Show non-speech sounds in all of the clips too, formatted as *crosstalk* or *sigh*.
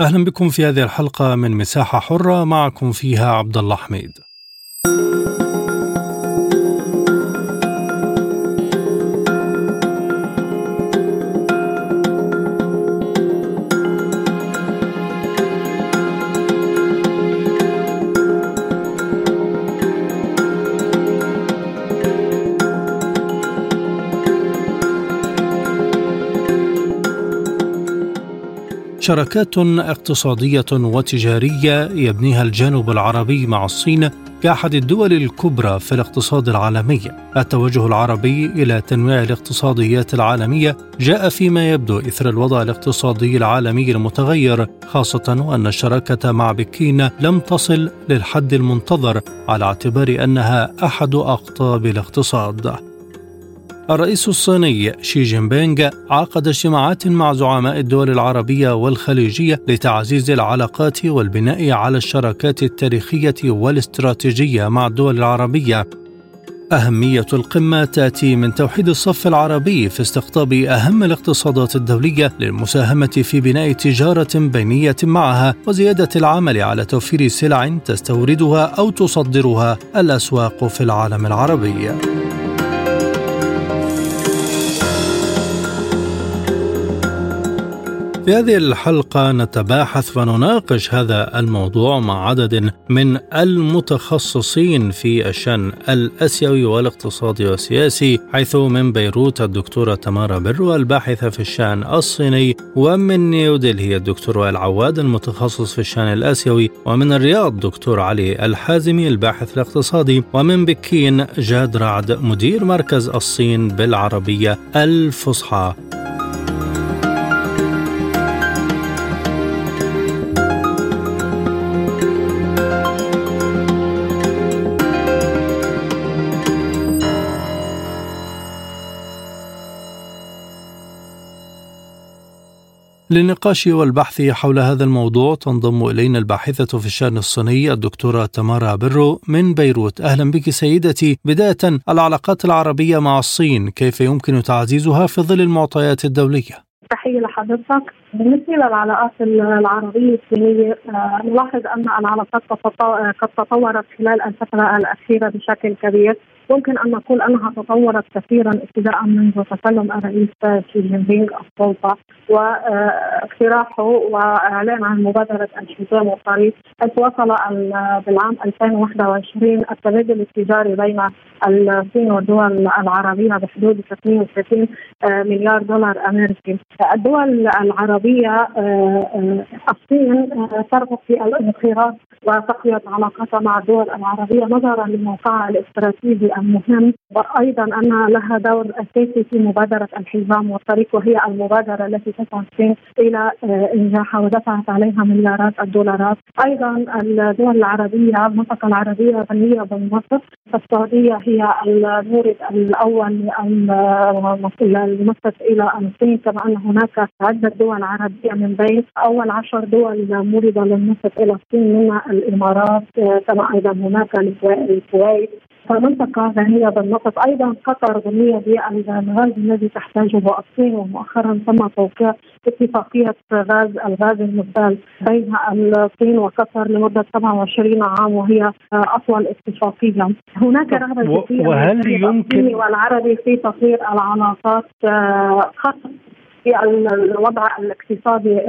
أهلا بكم في هذه الحلقة من مساحة حرة معكم فيها عبد الله حميد. شراكات اقتصادية وتجارية يبنيها الجانب العربي مع الصين كأحد الدول الكبرى في الاقتصاد العالمي. التوجه العربي إلى تنويع الاقتصاديات العالمية جاء فيما يبدو إثر الوضع الاقتصادي العالمي المتغير خاصة وان الشراكة مع بكين لم تصل للحد المنتظر على اعتبار أنها أحد أقطاب الاقتصاد. الرئيس الصيني شي جين بينغ عقد اجتماعات مع زعماء الدول العربية والخليجية لتعزيز العلاقات والبناء على الشراكات التاريخية والاستراتيجية مع الدول العربية أهمية القمة تأتي من توحيد الصف العربي في استقطاب أهم الاقتصادات الدولية للمساهمة في بناء تجارة بينية معها وزيادة العمل على توفير سلع تستوردها أو تصدرها الأسواق في العالم العربي. في هذه الحلقة نتباحث ونناقش هذا الموضوع مع عدد من المتخصصين في الشأن الآسيوي والاقتصادي والسياسي حيث من بيروت الدكتورة تمارا برو الباحثة في الشأن الصيني ومن نيودلهي الدكتور وائل عواد المتخصص في الشأن الآسيوي ومن الرياض دكتور علي الحازمي الباحث الاقتصادي ومن بكين جاد رعد مدير مركز الصين بالعربية الفصحى. للنقاش والبحث حول هذا الموضوع تنضم إلينا الباحثة في الشأن الصيني الدكتورة تمارا برو من بيروت. أهلا بك سيدتي. بداية العلاقات العربية مع الصين كيف يمكن تعزيزها في ظل المعطيات الدولية؟ تحية لحضرتك. بالنسبة للعلاقات العربية الصينية نلاحظ أن العلاقات قد تطورت خلال الفترة الأخيرة بشكل كبير. ممكن أن نقول أنها تطورت كثيرا ابتداء منذ تسلم الرئيس شي جين بينغ السلطه واقتراحه وإعلان عن مبادرة الحزام والطريق حيث وصل بالعام 2021 التبادل التجاري بين الصين والدول العربية بحدود 32 مليار دولار أمريكي. الدول العربية الصين ترغب في الانخراط وتقويه علاقاتها مع الدول العربية نظرا لموقعها الاستراتيجي المهم وأيضا أن لها دور أساسي في مبادرة الحزام والطريق وهي المبادرة التي تسعى إلى إنجاحها ودفعت عليها مليارات الدولارات، أيضا الدول العربية المنطقة العربية غنيه بالنفط، السعودية هي المورد الأول المنفذ إلى الصين كما أن هناك عدة دول عربية من بين. أول عشر دول موردة للنفط إلى الصين منها الإمارات كما أيضا هناك الكويت فمنطقة غنية بالنفط أيضا قطر غنية بالغاز الذي تحتاجه الصين ومؤخرا تم توقيع اتفاقية غاز الغاز المسال بين الصين وقطر لمدة 27 عام وهي أطول اتفاقية. هناك رغبة وهل يمكن والعربي في تطوير العلاقات خاصة في الوضع الاقتصادي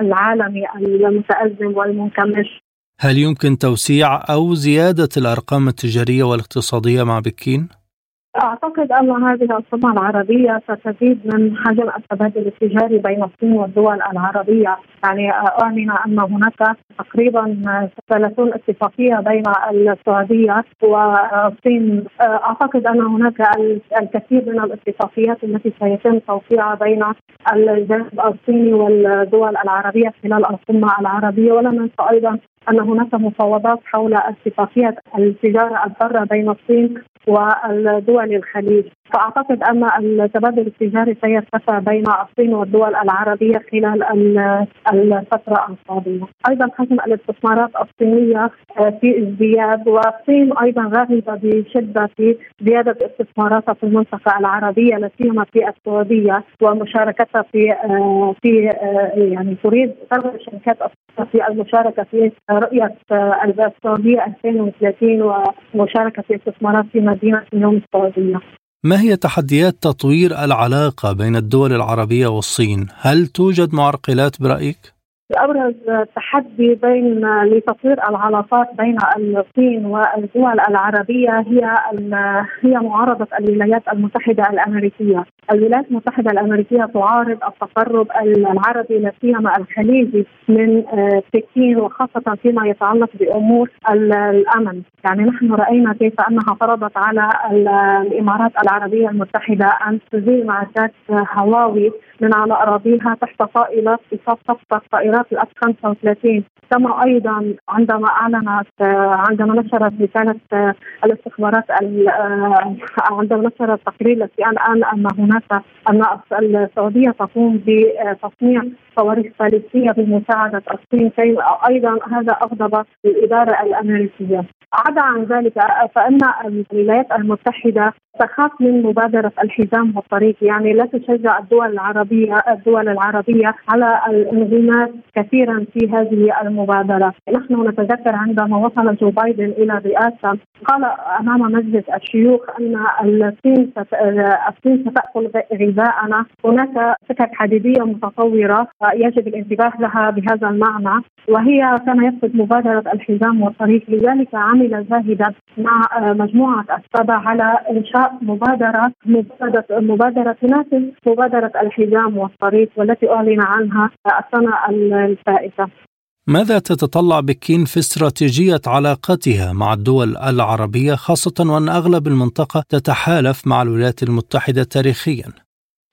العالمي المتأزم والمنكمش. هل يمكن توسيع أو زيادة الأرقام التجارية والاقتصادية مع بكين؟ أعتقد أن هذه القمه العربية ستزيد من حجم التبادل التجاري بين الصين والدول العربية، يعني اعلن أن هناك تقريبا 30 اتفاقية بين السعودية والصين، أعتقد أن هناك الكثير من الاتفاقيات التي سيتم توقيعها بين الجانب الصيني والدول العربية خلال القمة العربية، ولا ننسى أيضا أن هناك مفاوضات حول اتفاقية التجارة الحره بين الصين والدول الخليج فأعتقد أن التبادل التجاري سيرتفع بين الصين والدول العربية خلال الفترة القادمة. أيضا حجم الاستثمارات الصينية آه، في ازدياد والصين أيضا راغبه بشدة في زيادة استثماراتها في المنطقة العربية لا سيما في السعودية ومشاركتها في آه، في آه، يعني تريد ترغب الشركات في المشاركة في رؤية السعوديه 2030 ومشاركة في استثمارات في مدينه اليوم السعوديه. ما هي تحديات تطوير العلاقة بين الدول العربية والصين؟ هل توجد معرقلات برأيك؟ أبرز تحدي بين لتطوير العلاقات بين الصين والدول العربية هي هي معارضة الولايات المتحدة الأمريكية، الولايات المتحدة الأمريكية تعارض التقرب العربي لا سيما الخليجي من آه، بكين وخاصة فيما يتعلق بأمور الأمن، يعني نحن رأينا كيف أنها فرضت على الإمارات العربية المتحدة أن تزيل معدات هواوي من على أراضيها تحت طائله ايقاف صفقه طائرات الاف 35 كما أيضا عندما أعلنت عندما نشرت رسالة الاستخبارات عندما نشرت تقرير التي الآن أن هناك أن السعودية تقوم بتصنيع صواريخ باليستية بمساعدة الصين أيضا هذا أغضب الإدارة الأمريكية. عدا عن ذلك فإن الولايات المتحدة تخاف من مبادرة الحزام والطريق. يعني لا تشجع الدول العربية الدول العربية على الانغماس كثيرا في هذه المبادرة، نحن نتذكر عندما وصل جو بايدن إلى الرئاسه قال أمام مجلس الشيوخ أن الصين الصين ستأكل غذاءنا، هناك سكك حديدية متطورة يجب الانتباه لها بهذا المعنى وهي كان يقصد مبادرة الحزام والطريق لذلك عمل زاهدا مع مجموعة السبع على إنشاء مبادره مبادره مبادرة تنافس مبادرة الحزام. والطريق والتي أعلن عنها السنة الفائتة. ماذا تتطلع بكين في استراتيجية علاقتها مع الدول العربية خاصة وأن أغلب المنطقة تتحالف مع الولايات المتحدة تاريخيا؟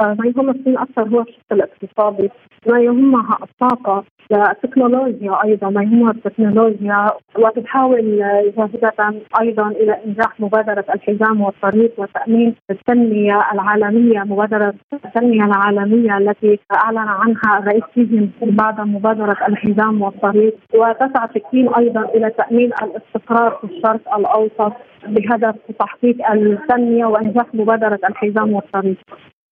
ما يهم الصين أكثر هو الشق الاقتصادي ما يهمها الطاقة التكنولوجيا أيضا ما يهمها التكنولوجيا وتحاول جاهده أيضا إلى إنجاح مبادرة الحزام والطريق وتأمين التنمية العالمية مبادرة التنمية العالمية التي أعلن عنها الرئيس سي بعد مبادرة الحزام والطريق وتسعى بكين أيضا إلى تأمين الاستقرار في الشرق الأوسط بهدف تحقيق التنمية وإنجاح مبادرة الحزام والطريق.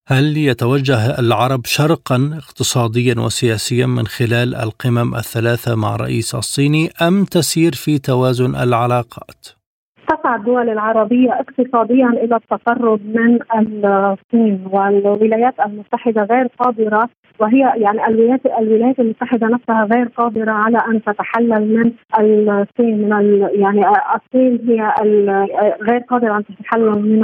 هل يتوجه العرب شرقا اقتصاديا وسياسيا من خلال القمم الثلاثة مع الرئيس الصيني أم تسير في توازن العلاقات؟ تسعى الدول العربية اقتصاديا إلى التقرب من الصين والولايات المتحدة غير قادرة وهي يعني الولايات الولايات المتحدة نفسها غير قادرة على أن تتحلل من الصين من يعني الصين هي غير قادرة أن تتحلل من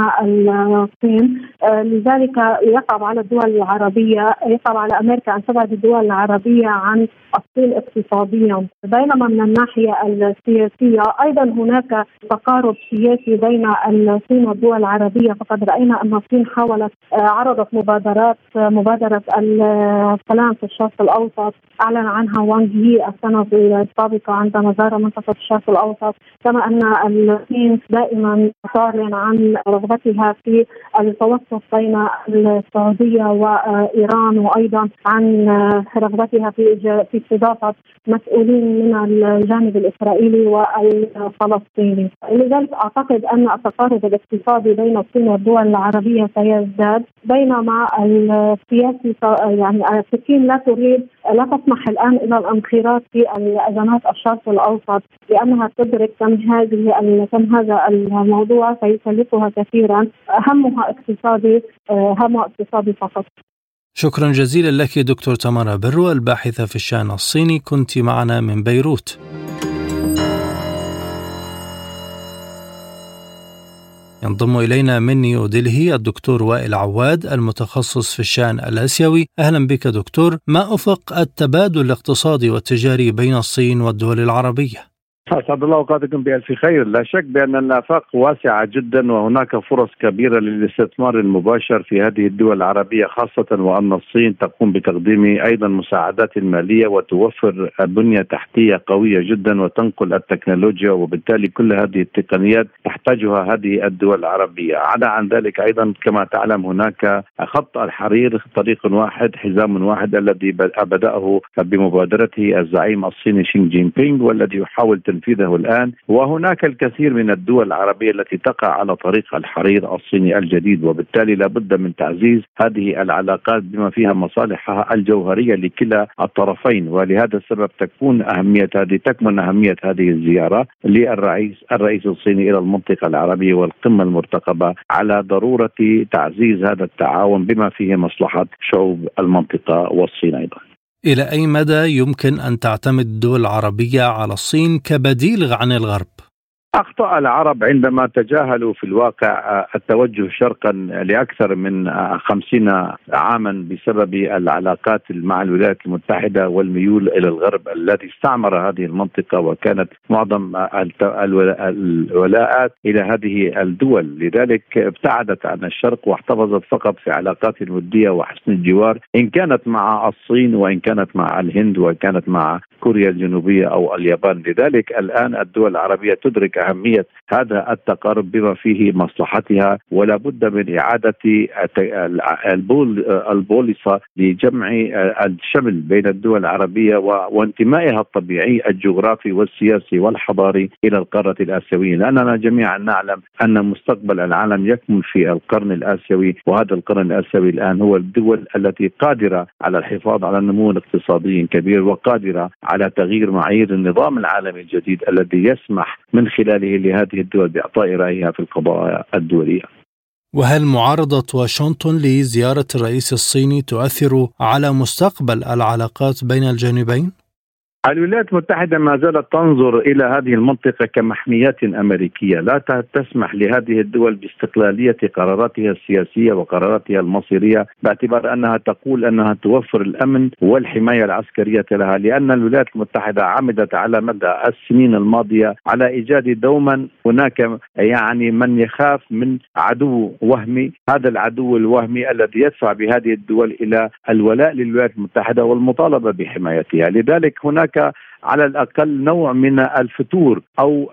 الصين. لذلك يصعب على الدول العربية يصعب على أمريكا أن تبعد الدول العربية عن الصين اقتصاديا. بينما من الناحية السياسية أيضا هناك تقارب سياسي بين الصين والدول العربية فقد رأينا أن الصين حاولت آه، عرضت مبادرات آه، مبادرة السلام في الشرق الأوسط أعلن عنها وانغ هي السنة السابقة عندما زار منطقة الشرق الأوسط. كما أن الصين دائما تعلن عن رغبتها في التوسط بين السعودية وإيران وأيضا عن رغبتها في في استضافة مسؤولين من الجانب الإسرائيلي والفلسطيني. لذلك أعتقد أن التقارب الاقتصادي بين الصين والدول العربية سيزداد بينما السياسي يعني بكين لا تريد لا تسمح الآن إلى الانخراط في ازمات الشرق الاوسط لأنها تدرك كم هذه كم هذا الموضوع سيكلفها كثيرا. همها اقتصادي همها اقتصادي فقط. شكرا جزيلا لك دكتور تمارا برو الباحثة في الشأن الصيني. كنت معنا من بيروت. ينضم إلينا من نيودلهي الدكتور وائل عواد المتخصص في الشأن الآسيوي أهلا بك دكتور ما أفق التبادل الاقتصادي والتجاري بين الصين والدول العربية؟ أسعد الله أوقاتكم بألف خير، لا شك بأن الافاق واسعه جدا وهناك فرص كبيرة للاستثمار المباشر في هذه الدول العربية خاصة وأن الصين تقوم بتقديم أيضا مساعدات مالية وتوفر بنية تحتية قوية جدا وتنقل التكنولوجيا وبالتالي كل هذه التقنيات تحتاجها هذه الدول العربية، عدا عن ذلك أيضا كما تعلم هناك خط الحرير طريق واحد حزام واحد الذي بدأه بمبادرته الزعيم الصيني شين جين بينغ والذي يحاول تنفيذه الآن وهناك الكثير من الدول العربية التي تقع على طريق الحرير الصيني الجديد وبالتالي لابد من تعزيز هذه العلاقات بما فيها مصالحها الجوهرية لكلا الطرفين ولهذا السبب تكون أهمية هذه تكمن أهمية هذه الزيارة للرئيس الرئيس الصيني إلى المنطقة العربية والقمة المرتقبة على ضرورة تعزيز هذا التعاون بما فيه مصلحة شعوب المنطقة والصين أيضا. إلى أي مدى يمكن أن تعتمد الدول العربية على الصين كبديل عن الغرب؟ أخطأ العرب عندما تجاهلوا في الواقع التوجه شرقا لأكثر من خمسين عاما بسبب العلاقات مع الولايات المتحدة والميول إلى الغرب الذي استعمر هذه المنطقة وكانت معظم الولاءات إلى هذه الدول، لذلك ابتعدت عن الشرق واحتفظت فقط في علاقات ودية وحسن الجوار إن كانت مع الصين وإن كانت مع الهند وإن كانت مع كوريا الجنوبية أو اليابان، لذلك الآن الدول العربية تدرك أهمية هذا التقارب بما فيه مصلحتها ولا بد من إعادة البول البوليصة لجمع الشمل بين الدول العربية وانتمائها الطبيعي الجغرافي والسياسي والحضاري إلى القارة الآسيوية. لأننا جميعا نعلم أن مستقبل العالم يكمن في القرن الآسيوي وهذا القرن الآسيوي الآن هو الدول التي قادرة على الحفاظ على نمو اقتصادي كبير وقادرة على تغيير معايير النظام العالمي الجديد الذي يسمح من خلاله لهذه الدول بإعطاء رأيها في القضايا الدولية. وهل معارضة واشنطن لزيارة الرئيس الصيني تؤثر على مستقبل العلاقات بين الجانبين؟ الولايات المتحدة ما زالت تنظر إلى هذه المنطقة كمحميات أمريكية. لا تسمح لهذه الدول باستقلالية قراراتها السياسية وقراراتها المصيرية باعتبار أنها تقول أنها توفر الأمن والحماية العسكرية لها لأن الولايات المتحدة عمدت على مدى السنين الماضية على إيجاد دوما هناك يعني من يخاف من عدو وهمي. هذا العدو الوهمي الذي يدفع بهذه الدول إلى الولاء للولايات المتحدة والمطالبة بحمايتها. لذلك هناك هناك على الأقل نوع من الفتور أو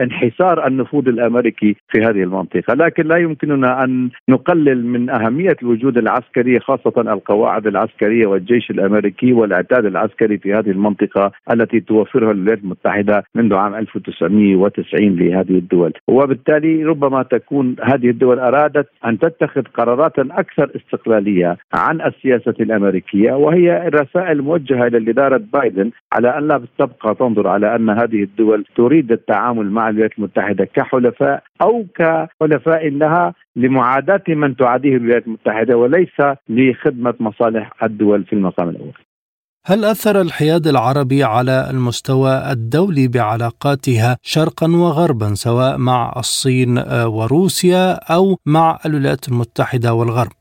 انحسار النفوذ الأمريكي في هذه المنطقة، لكن لا يمكننا أن نقلل من أهمية الوجود العسكري خاصة القواعد العسكرية والجيش الأمريكي والاعتاد العسكري في هذه المنطقة التي توفرها الولايات المتحدة منذ عام 1990 لهذه الدول، وبالتالي ربما تكون هذه الدول أرادت أن تتخذ قرارات أكثر استقلالية عن السياسة الأمريكية وهي الرسائل الموجهة إلى اداره بايدن على أن لا تبقى تنظر على أن هذه الدول تريد التعامل مع الولايات المتحدة كحلفاء أو كحلفاء لها لمعاداة من تعاديه الولايات المتحدة وليس لخدمة مصالح الدول في المقام الأول. هل أثر الحياد العربي على المستوى الدولي بعلاقاتها شرقا وغربا سواء مع الصين وروسيا أو مع الولايات المتحدة والغرب؟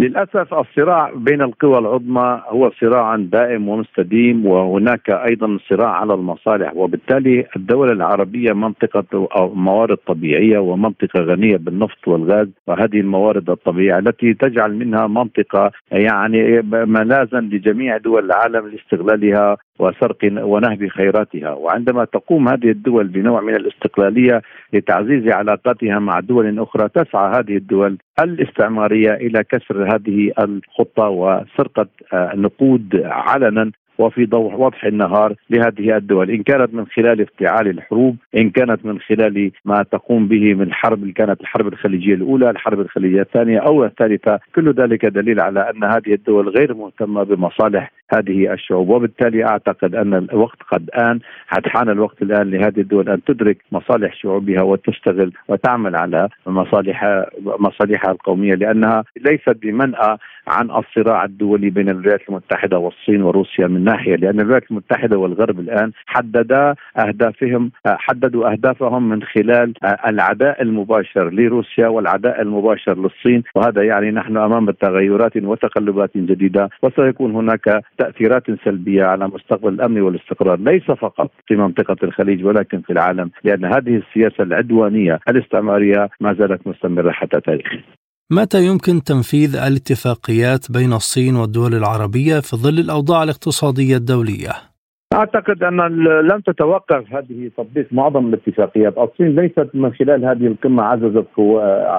للأسف الصراع بين القوى العظمى هو صراع دائم ومستديم وهناك أيضا صراع على المصالح وبالتالي الدول العربية منطقة موارد طبيعية ومنطقة غنية بالنفط والغاز وهذه الموارد الطبيعية التي تجعل منها منطقة يعني ملاذا لجميع دول العالم لاستغلالها وسرق ونهب خيراتها. وعندما تقوم هذه الدول بنوع من الاستقلالية لتعزيز علاقاتها مع دول أخرى تسعى هذه الدول الاستعمارية إلى كسر هذه الخطة وسرقة نقود علنا. وفي ضوء وضح النهار لهذه الدول. إن كانت من خلال افتعال الحروب إن كانت من خلال ما تقوم به من حرب كانت الحرب الخليجية الأولى الحرب الخليجية الثانية أو الثالثة كل ذلك دليل على أن هذه الدول غير مهتمة بمصالح هذه الشعوب. وبالتالي أعتقد أن الوقت قد آن. قد حان الوقت الآن لهذه الدول أن تدرك مصالح شعوبها وتشتغل وتعمل على مصالحها مصالحها القومية لأنها ليست بمنأى عن الصراع الدولي بين الولايات المتحدة والصين وروسيا من ناحيه لأن الولايات المتحدة والغرب الآن حددا أهدافهم حددوا أهدافهم من خلال العداء المباشر لروسيا والعداء المباشر للصين. وهذا يعني نحن أمام تغيرات وتقلبات جديدة وسيكون هناك تأثيرات سلبية على مستقبل الأمن والاستقرار ليس فقط في منطقة الخليج ولكن في العالم لأن هذه السياسة العدوانية الاستعمارية ما زالت مستمرة حتى تاريخ. متى يمكن تنفيذ الاتفاقيات بين الصين والدول العربية في ظل الأوضاع الاقتصادية الدولية؟ أعتقد أن لم تتوقف هذه تطبيق معظم الاتفاقيات، الصين ليست من خلال هذه القمة عززت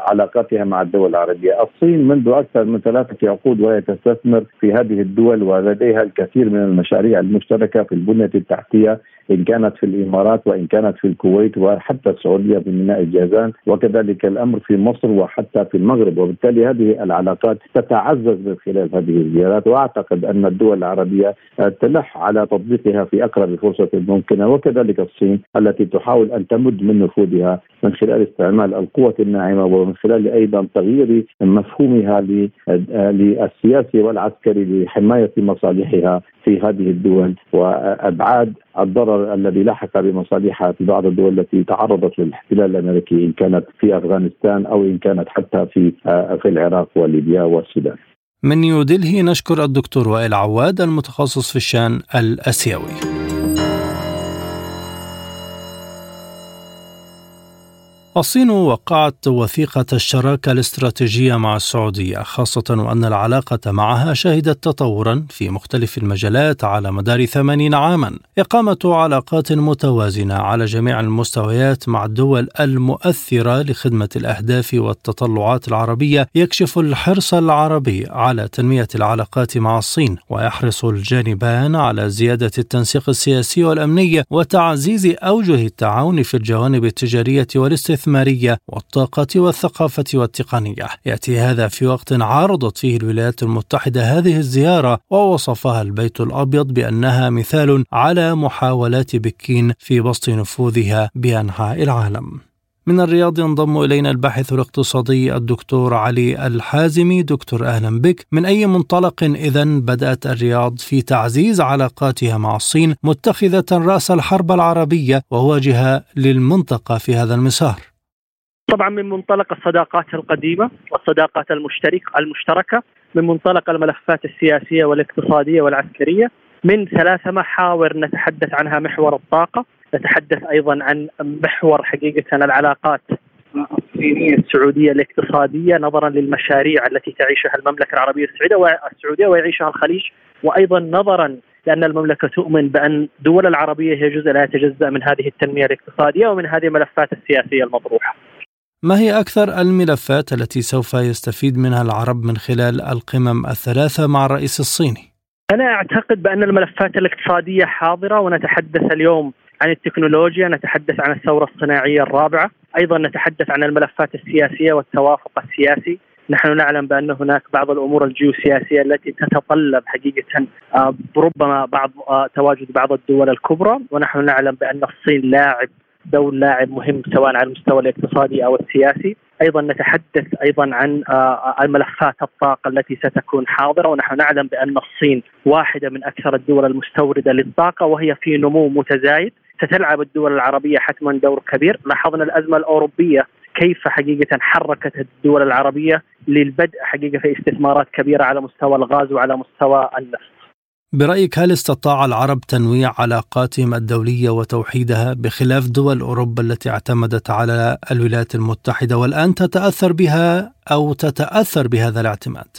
علاقاتها مع الدول العربية، الصين منذ أكثر من ثلاثة عقود وهي تستثمر في هذه الدول ولديها الكثير من المشاريع المشتركة في البنية التحتية إن كانت في الإمارات وإن كانت في الكويت وحتى السعودية بميناء الجازان وكذلك الأمر في مصر وحتى في المغرب. وبالتالي هذه العلاقات تتعزز من خلال هذه الزيارات. وأعتقد أن الدول العربية تلح على تطبيقها في أقرب فرصة ممكنة وكذلك الصين التي تحاول أن تمد من نفوذها من خلال استعمال القوة الناعمة ومن خلال أيضا تغيير مفهومها للسياسي والعسكري لحماية مصالحها في هذه الدول وأبعاد الضرر الذي لحق بمصالحها في بعض الدول التي تعرضت للاحتلال الأمريكي إن كانت في أفغانستان أو إن كانت حتى في في العراق وليبيا والسودان. من نيودلهي نشكر الدكتور وائل عواد المتخصص في الشأن الأسيوي. الصين وقعت وثيقة الشراكة الاستراتيجية مع السعودية خاصة وأن العلاقة معها شهدت تطورا في مختلف المجالات على مدار ثمانين عاما. إقامة علاقات متوازنة على جميع المستويات مع الدول المؤثرة لخدمة الأهداف والتطلعات العربية يكشف الحرص العربي على تنمية العلاقات مع الصين ويحرص الجانبان على زيادة التنسيق السياسي والأمني وتعزيز أوجه التعاون في الجوانب التجارية والاستثمار الاستثمارية والطاقة والثقافة والتقنية. يأتي هذا في وقت عارضت فيه الولايات المتحدة هذه الزيارة ووصفها البيت الأبيض بأنها مثال على محاولات بكين في بسط نفوذها بأنحاء العالم. من الرياض ينضم إلينا الباحث الاقتصادي الدكتور علي الحازمي. دكتور أهلا بك. من أي منطلق إذا بدأت الرياض في تعزيز علاقاتها مع الصين متخذة رأس الحرب العربية وواجهة للمنطقة في هذا المسار؟ طبعا من منطلق الصداقات القديمة والصداقات المشترك المشتركة من منطلق الملفات السياسية والاقتصادية والعسكرية من ثلاث محاور نتحدث عنها محور الطاقة نتحدث أيضا عن محور حقيقة العلاقات الصينية السعودية الاقتصادية نظرا للمشاريع التي تعيشها المملكة العربية السعودية ويعيشها الخليج وأيضا نظرا لأن المملكة تؤمن بأن الدول العربية هي جزء لا يتجزأ من هذه التنمية الاقتصادية ومن هذه الملفات السياسية المطروحة. ما هي أكثر الملفات التي سوف يستفيد منها العرب من خلال القمم الثلاثة مع الرئيس الصيني؟ أنا أعتقد بأن الملفات الاقتصادية حاضرة ونتحدث اليوم عن التكنولوجيا نتحدث عن الثورة الصناعية الرابعة أيضا نتحدث عن الملفات السياسية والتوافق السياسي نحن نعلم بأن هناك بعض الأمور الجيوسياسية التي تتطلب حقيقة آه، ربما بعض آه، تواجد بعض الدول الكبرى ونحن نعلم بأن الصين لاعب دور لاعب مهم سواء على المستوى الاقتصادي أو السياسي، أيضا نتحدث أيضا عن آه، الملفات الطاقة التي ستكون حاضرة ونحن نعلم بأن الصين واحدة من أكثر الدول المستوردة للطاقة وهي في نمو متزايد، ستلعب الدول العربية حتما دور كبير، لاحظنا الأزمة الأوروبية كيف حقيقة حركت الدول العربية للبدء حقيقة في استثمارات كبيرة على مستوى الغاز وعلى مستوى النفط. برأيك هل استطاع العرب تنويع علاقاتهم الدولية وتوحيدها بخلاف دول أوروبا التي اعتمدت على الولايات المتحدة والآن تتأثر بها أو تتأثر بهذا الاعتماد؟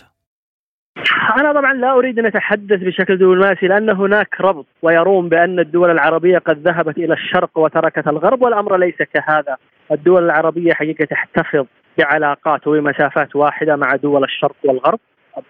أنا طبعا لا أريد أن أتحدث بشكل دبلوماسي لأن هناك ربط ويرون بأن الدول العربية قد ذهبت إلى الشرق وتركت الغرب والأمر ليس كهذا الدول العربية حقيقة تحتفظ بعلاقات ومسافات واحدة مع دول الشرق والغرب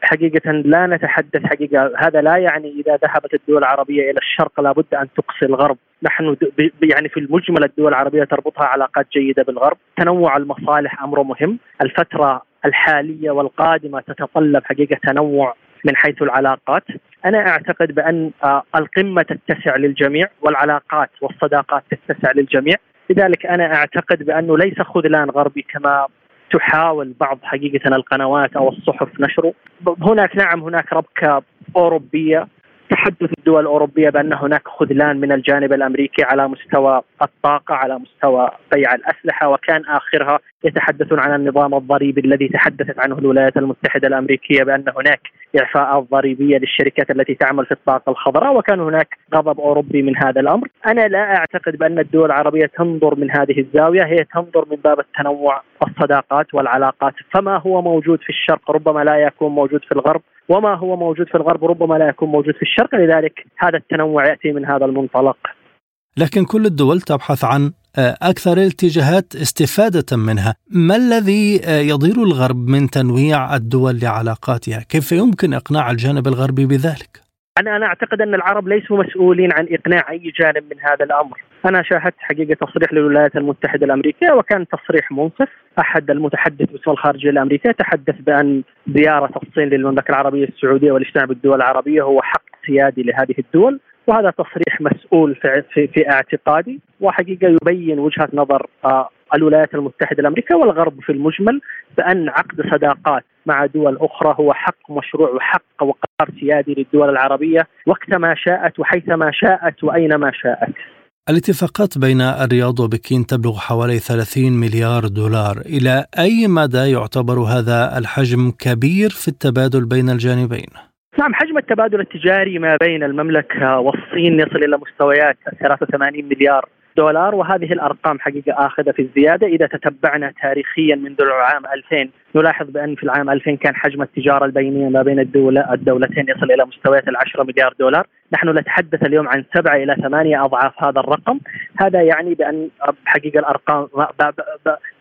حقيقة لا نتحدث حقيقة. هذا لا يعني إذا ذهبت الدول العربية إلى الشرق لابد أن تقصي الغرب. نحن يعني في المجمل الدول العربية تربطها علاقات جيدة بالغرب. تنوع المصالح أمر مهم. الفترة الحالية والقادمة تتطلب حقيقة تنوع من حيث العلاقات. أنا أعتقد بأن آه، القمة تتسع للجميع والعلاقات والصداقات تتسع للجميع. لذلك أنا أعتقد بأنه ليس خذلان غربي كما تحاول بعض حقيقة القنوات أو الصحف نشره. هناك نعم هناك ربكة أوروبية تحدث الدول الأوروبية بأن هناك خذلان من الجانب الأمريكي على مستوى الطاقة على مستوى بيع الأسلحة وكان آخرها يتحدثون عن النظام الضريبي الذي تحدثت عنه الولايات المتحدة الأمريكية بأن هناك اعفاءات ضريبية للشركات التي تعمل في الطاقة الخضراء وكان هناك غضب أوروبي من هذا الأمر، أنا لا أعتقد بأن الدول العربية تنظر من هذه الزاوية، هي تنظر من باب التنوع الصداقات والعلاقات، فما هو موجود في الشرق ربما لا يكون موجود في الغرب، وما هو موجود في الغرب ربما لا يكون موجود في الشرق، لذلك هذا التنوع يأتي من هذا المنطلق. لكن كل الدول تبحث عن أكثر الاتجاهات استفادة منها. ما الذي آه، يضير الغرب من تنويع الدول لعلاقاتها؟ كيف يمكن إقناع الجانب الغربي بذلك؟ أنا أنا أعتقد أن العرب ليسوا مسؤولين عن إقناع أي جانب من هذا الأمر. أنا شاهدت حقيقة تصريح للولايات المتحدة الأمريكية وكان تصريح منصف. أحد المتحدث باسم الخارجية الأمريكية تحدث بأن زيارة الصين للمملكة العربية السعودية والاجتماع بالدول العربية هو حق سيادي لهذه الدول. وهذا تصريح مسؤول في, في, في اعتقادي وحقيقة يبين وجهة نظر آه، الولايات المتحدة الأمريكية والغرب في المجمل بأن عقد صداقات مع دول أخرى هو حق مشروع وحق وقرار سيادي للدول العربية وقتما شاءت وحيثما شاءت وأينما شاءت. الاتفاقات بين الرياض وبكين تبلغ حوالي 30 مليار دولار، إلى أي مدى يعتبر هذا الحجم كبير في التبادل بين الجانبين؟ نعم حجم التبادل التجاري ما بين المملكة والصين يصل إلى مستويات 83 مليار دولار وهذه الأرقام حقيقة آخذة في الزيادة. إذا تتبعنا تاريخيا منذ العام 2000 نلاحظ بأن في العام 2000 كان حجم التجارة البينية ما بين الدولة الدولتين يصل إلى مستويات ال 10 مليار دولار، نحن نتحدث اليوم عن سبعة إلى ثمانية أضعاف هذا الرقم، هذا يعني بأن حقيقة الارقام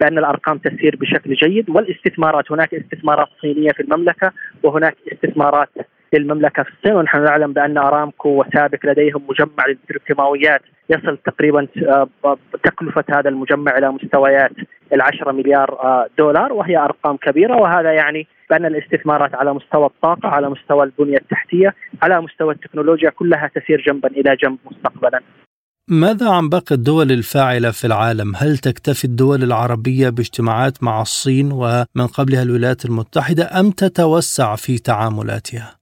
بأن الأرقام تسير بشكل جيد والاستثمارات. هناك استثمارات صينية في المملكة وهناك استثمارات للمملكه في الصين ونحن نعلم بأن أرامكو وسابك لديهم مجمع للبتروكيماويات يصل تقريبا آه، تكلفة هذا المجمع إلى مستويات ال10 مليار آه، دولار وهي أرقام كبيرة وهذا يعني بأن الاستثمارات على مستوى الطاقة على مستوى البنية التحتية على مستوى التكنولوجيا كلها تسير جنبا إلى جنب مستقبلا. ماذا عن باقي الدول الفاعلة في العالم؟ هل تكتفي الدول العربية باجتماعات مع الصين ومن قبلها الولايات المتحدة أم تتوسع في تعاملاتها؟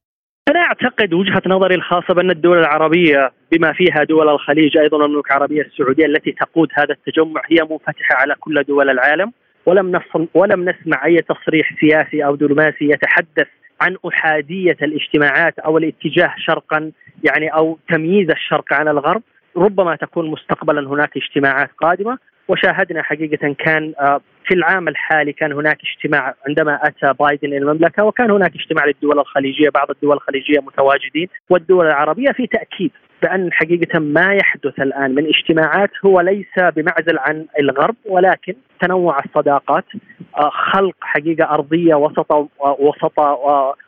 أنا أعتقد وجهة نظري الخاصة بأن الدول العربية بما فيها دول الخليج أيضا المملكه العربية السعودية التي تقود هذا التجمع هي منفتحة على كل دول العالم. ولم ولم نسمع أي تصريح سياسي أو دبلوماسي يتحدث عن أحادية الاجتماعات أو الاتجاه شرقا يعني أو تمييز الشرق عن الغرب. ربما تكون مستقبلا هناك اجتماعات قادمة. وشاهدنا حقيقة كان آه، في العام الحالي كان هناك اجتماع عندما أتى بايدن إلى المملكة وكان هناك اجتماع للدول الخليجية بعض الدول الخليجية متواجدين والدول العربية في تأكيد. بأن حقيقة ما يحدث الآن من اجتماعات هو ليس بمعزل عن الغرب ولكن تنوع الصداقات آه، خلق حقيقة أرضية وسط وسط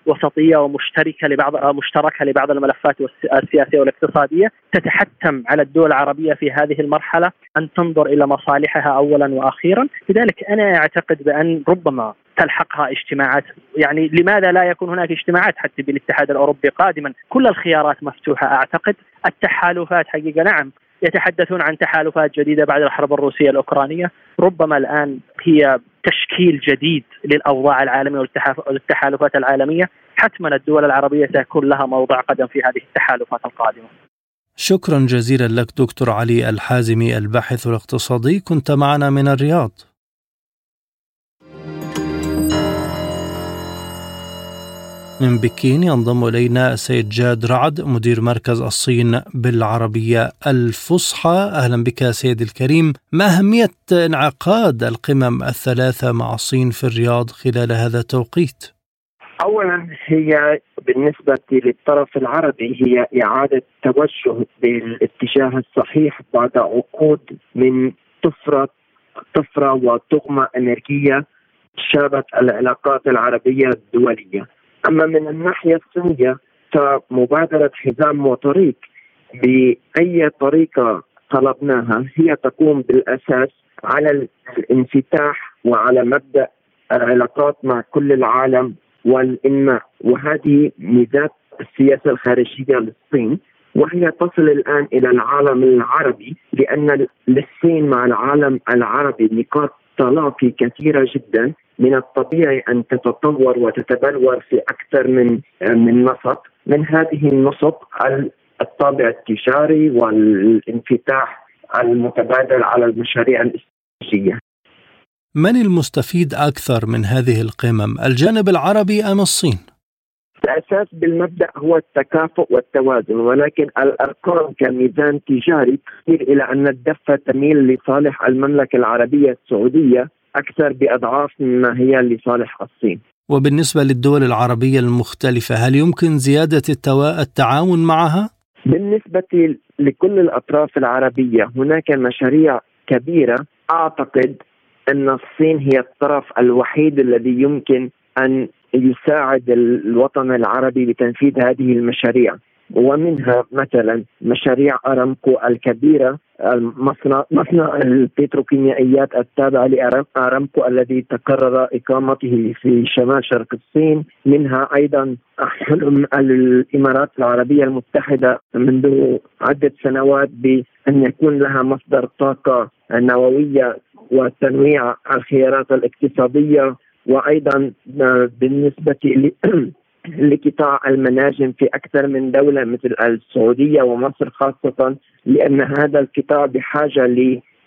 وسطية ومشتركة لبعض آه، مشتركة لبعض الملفات السياسية والاقتصادية. تتحتم على الدول العربية في هذه المرحلة أن تنظر إلى مصالحها اولا وأخيرا، لذلك أنا أعتقد بأن ربما تلحقها اجتماعات. يعني لماذا لا يكون هناك اجتماعات حتى بالاتحاد الأوروبي قادما؟ كل الخيارات مفتوحة أعتقد. التحالفات حقيقة نعم يتحدثون عن تحالفات جديدة بعد الحرب الروسية الأوكرانية. ربما الآن هي تشكيل جديد للأوضاع العالمية والتحالفات العالمية. حتما الدول العربية سيكون لها موضع قدم في هذه التحالفات القادمة. شكرا جزيلا لك دكتور علي الحازمي الباحث الاقتصادي كنت معنا من الرياض. من بكين ينضم إلينا السيد جاد رعد مدير مركز الصين بالعربية الفصحى. أهلا بك سيد الكريم. ما أهمية انعقاد القمم الثلاثة مع الصين في الرياض خلال هذا التوقيت؟ اولا هي بالنسبة للطرف العربي هي إعادة توجه بالاتجاه الصحيح بعد عقود من طفرة طفرة وطغمة أنرجية شابت العلاقات العربية الدولية. أما من الناحية الصينيه فمبادرة حزام وطريق بأي طريقة طلبناها هي تقوم بالأساس على الانفتاح وعلى مبدأ العلاقات مع كل العالم والإنماء. وهذه ميزات السياسة الخارجية للصين وهي تصل الآن إلى العالم العربي لأن للصين مع العالم العربي نقاط تلاقي كثيرة جدا. من الطبيعي أن تتطور وتتبلور في أكثر من من نسق من هذه النسق الطابع التجاري والانفتاح المتبادل على المشاريع الاستراتيجية. من المستفيد أكثر من هذه القمم، الجانب العربي أم الصين؟ الأساس بالمبدأ هو التكافؤ والتوازن ولكن الأرقام كميزان تجاري تشير إلى أن الدفه تميل لصالح المملكة العربية السعودية أكثر بأضعاف مما هي لصالح الصين. وبالنسبة للدول العربية المختلفة هل يمكن زيادة التعاون معها؟ بالنسبة لكل الأطراف العربية هناك مشاريع كبيرة أعتقد أن الصين هي الطرف الوحيد الذي يمكن أن يساعد الوطن العربي بتنفيذ هذه المشاريع ومنها مثلا مشاريع أرامكو الكبيرة مصنع مصنع البتروكيميائيات التابع لارامكو الذي تقرر إقامته في شمال شرق الصين. منها أيضا حلم الإمارات العربية المتحدة منذ عدة سنوات بأن يكون لها مصدر طاقة نووية وتنويع الخيارات الاقتصادية. وأيضا بالنسبة *clears throat* لقطاع المناجم في أكثر من دولة مثل السعودية ومصر خاصة لأن هذا القطاع بحاجة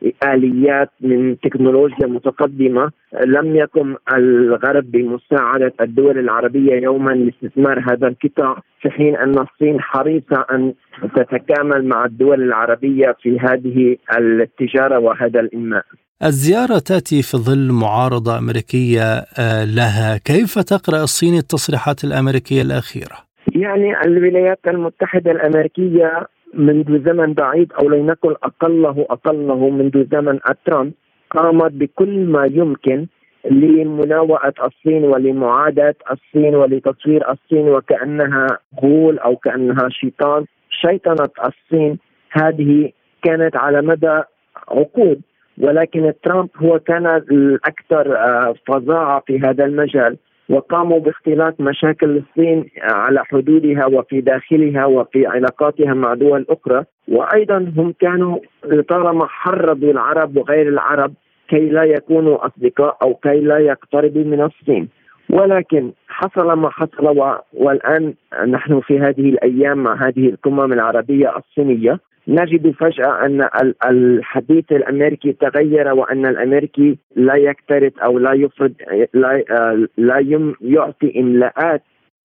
لآليات من تكنولوجيا متقدمة. لم يقم الغرب بمساعدة الدول العربية يوما لاستثمار هذا القطاع في حين أن الصين حريصة أن تتكامل مع الدول العربية في هذه التجارة وهذا الإنماء. الزيارة تأتي في ظل معارضة أمريكية آه، لها. كيف تقرأ الصين التصريحات الأمريكية الأخيرة؟ يعني الولايات المتحدة الأمريكية منذ زمن بعيد أو لنقل أقله أقله منذ زمن ترامب قامت بكل ما يمكن لمناوئة الصين ولمعاداة الصين ولتصوير الصين وكأنها غول أو كأنها شيطان. شيطنة الصين هذه كانت على مدى عقود. ولكن ترامب هو كان الأكثر آه، فظاعة في هذا المجال وقاموا باختلاق مشاكل الصين على حدودها وفي داخلها وفي علاقاتها مع دول أخرى. وأيضا هم كانوا لطالما حرضوا العرب وغير العرب كي لا يكونوا أصدقاء أو كي لا يقتربوا من الصين. ولكن حصل ما حصل والآن نحن في هذه الأيام مع هذه القمم العربية الصينية. نجد فجأة أن الحديث الأمريكي تغير وأن الأمريكي لا يكترث أو لا يفرض لا, لا يعطي إملاءات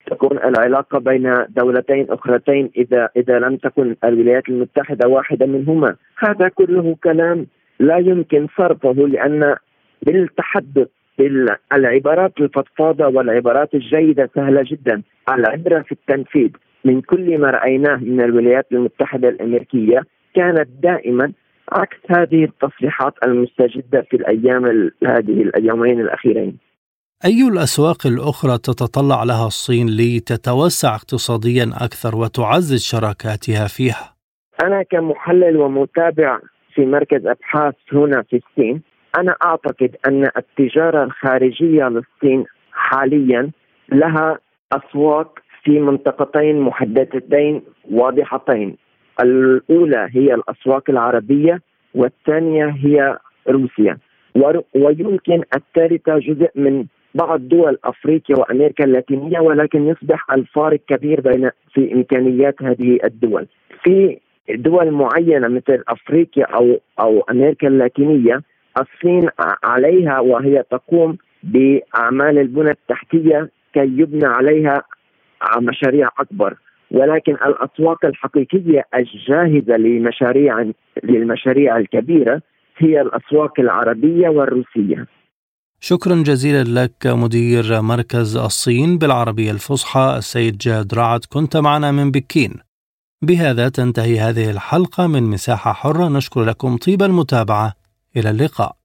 تكون العلاقة بين دولتين أخرتين إذا إذا لم تكن الولايات المتحدة واحدة منهما. هذا كله كلام لا يمكن صرفه لأن بالتحدث بالعبارات الفضفاضة والعبارات الجيدة سهلة جدا. العبرة في التنفيذ. من كل ما رأيناه من الولايات المتحدة الأمريكية كانت دائما عكس هذه التصريحات المستجدة في الأيام هذه اليومين الأخيرين. أي الأسواق الأخرى تتطلع لها الصين لتتوسع اقتصاديا أكثر وتعزز شراكاتها فيها؟ أنا كمحلل ومتابع في مركز أبحاث هنا في الصين أنا أعتقد أن التجارة الخارجية للصين حاليا لها أسواق في منطقتين محددتين واضحتين الأولى هي الأسواق العربية والثانية هي روسيا ويمكن الثالثة جزء من بعض دول أفريقيا وأمريكا اللاتينية ولكن يصبح الفارق كبير بين في إمكانيات هذه الدول. في دول معينة مثل أفريقيا أو أو أمريكا اللاتينية الصين عليها وهي تقوم بأعمال البنى التحتية كي يبنى عليها مشاريع أكبر ولكن الأسواق الحقيقية الجاهزة لمشاريع للمشاريع الكبيرة هي الأسواق العربية والروسية. شكرا جزيلا لك مدير مركز الصين بالعربية الفصحى السيد جاد رعد كنت معنا من بكين. بهذا تنتهي هذه الحلقة من مساحة حرة نشكر لكم طيب المتابعة إلى اللقاء.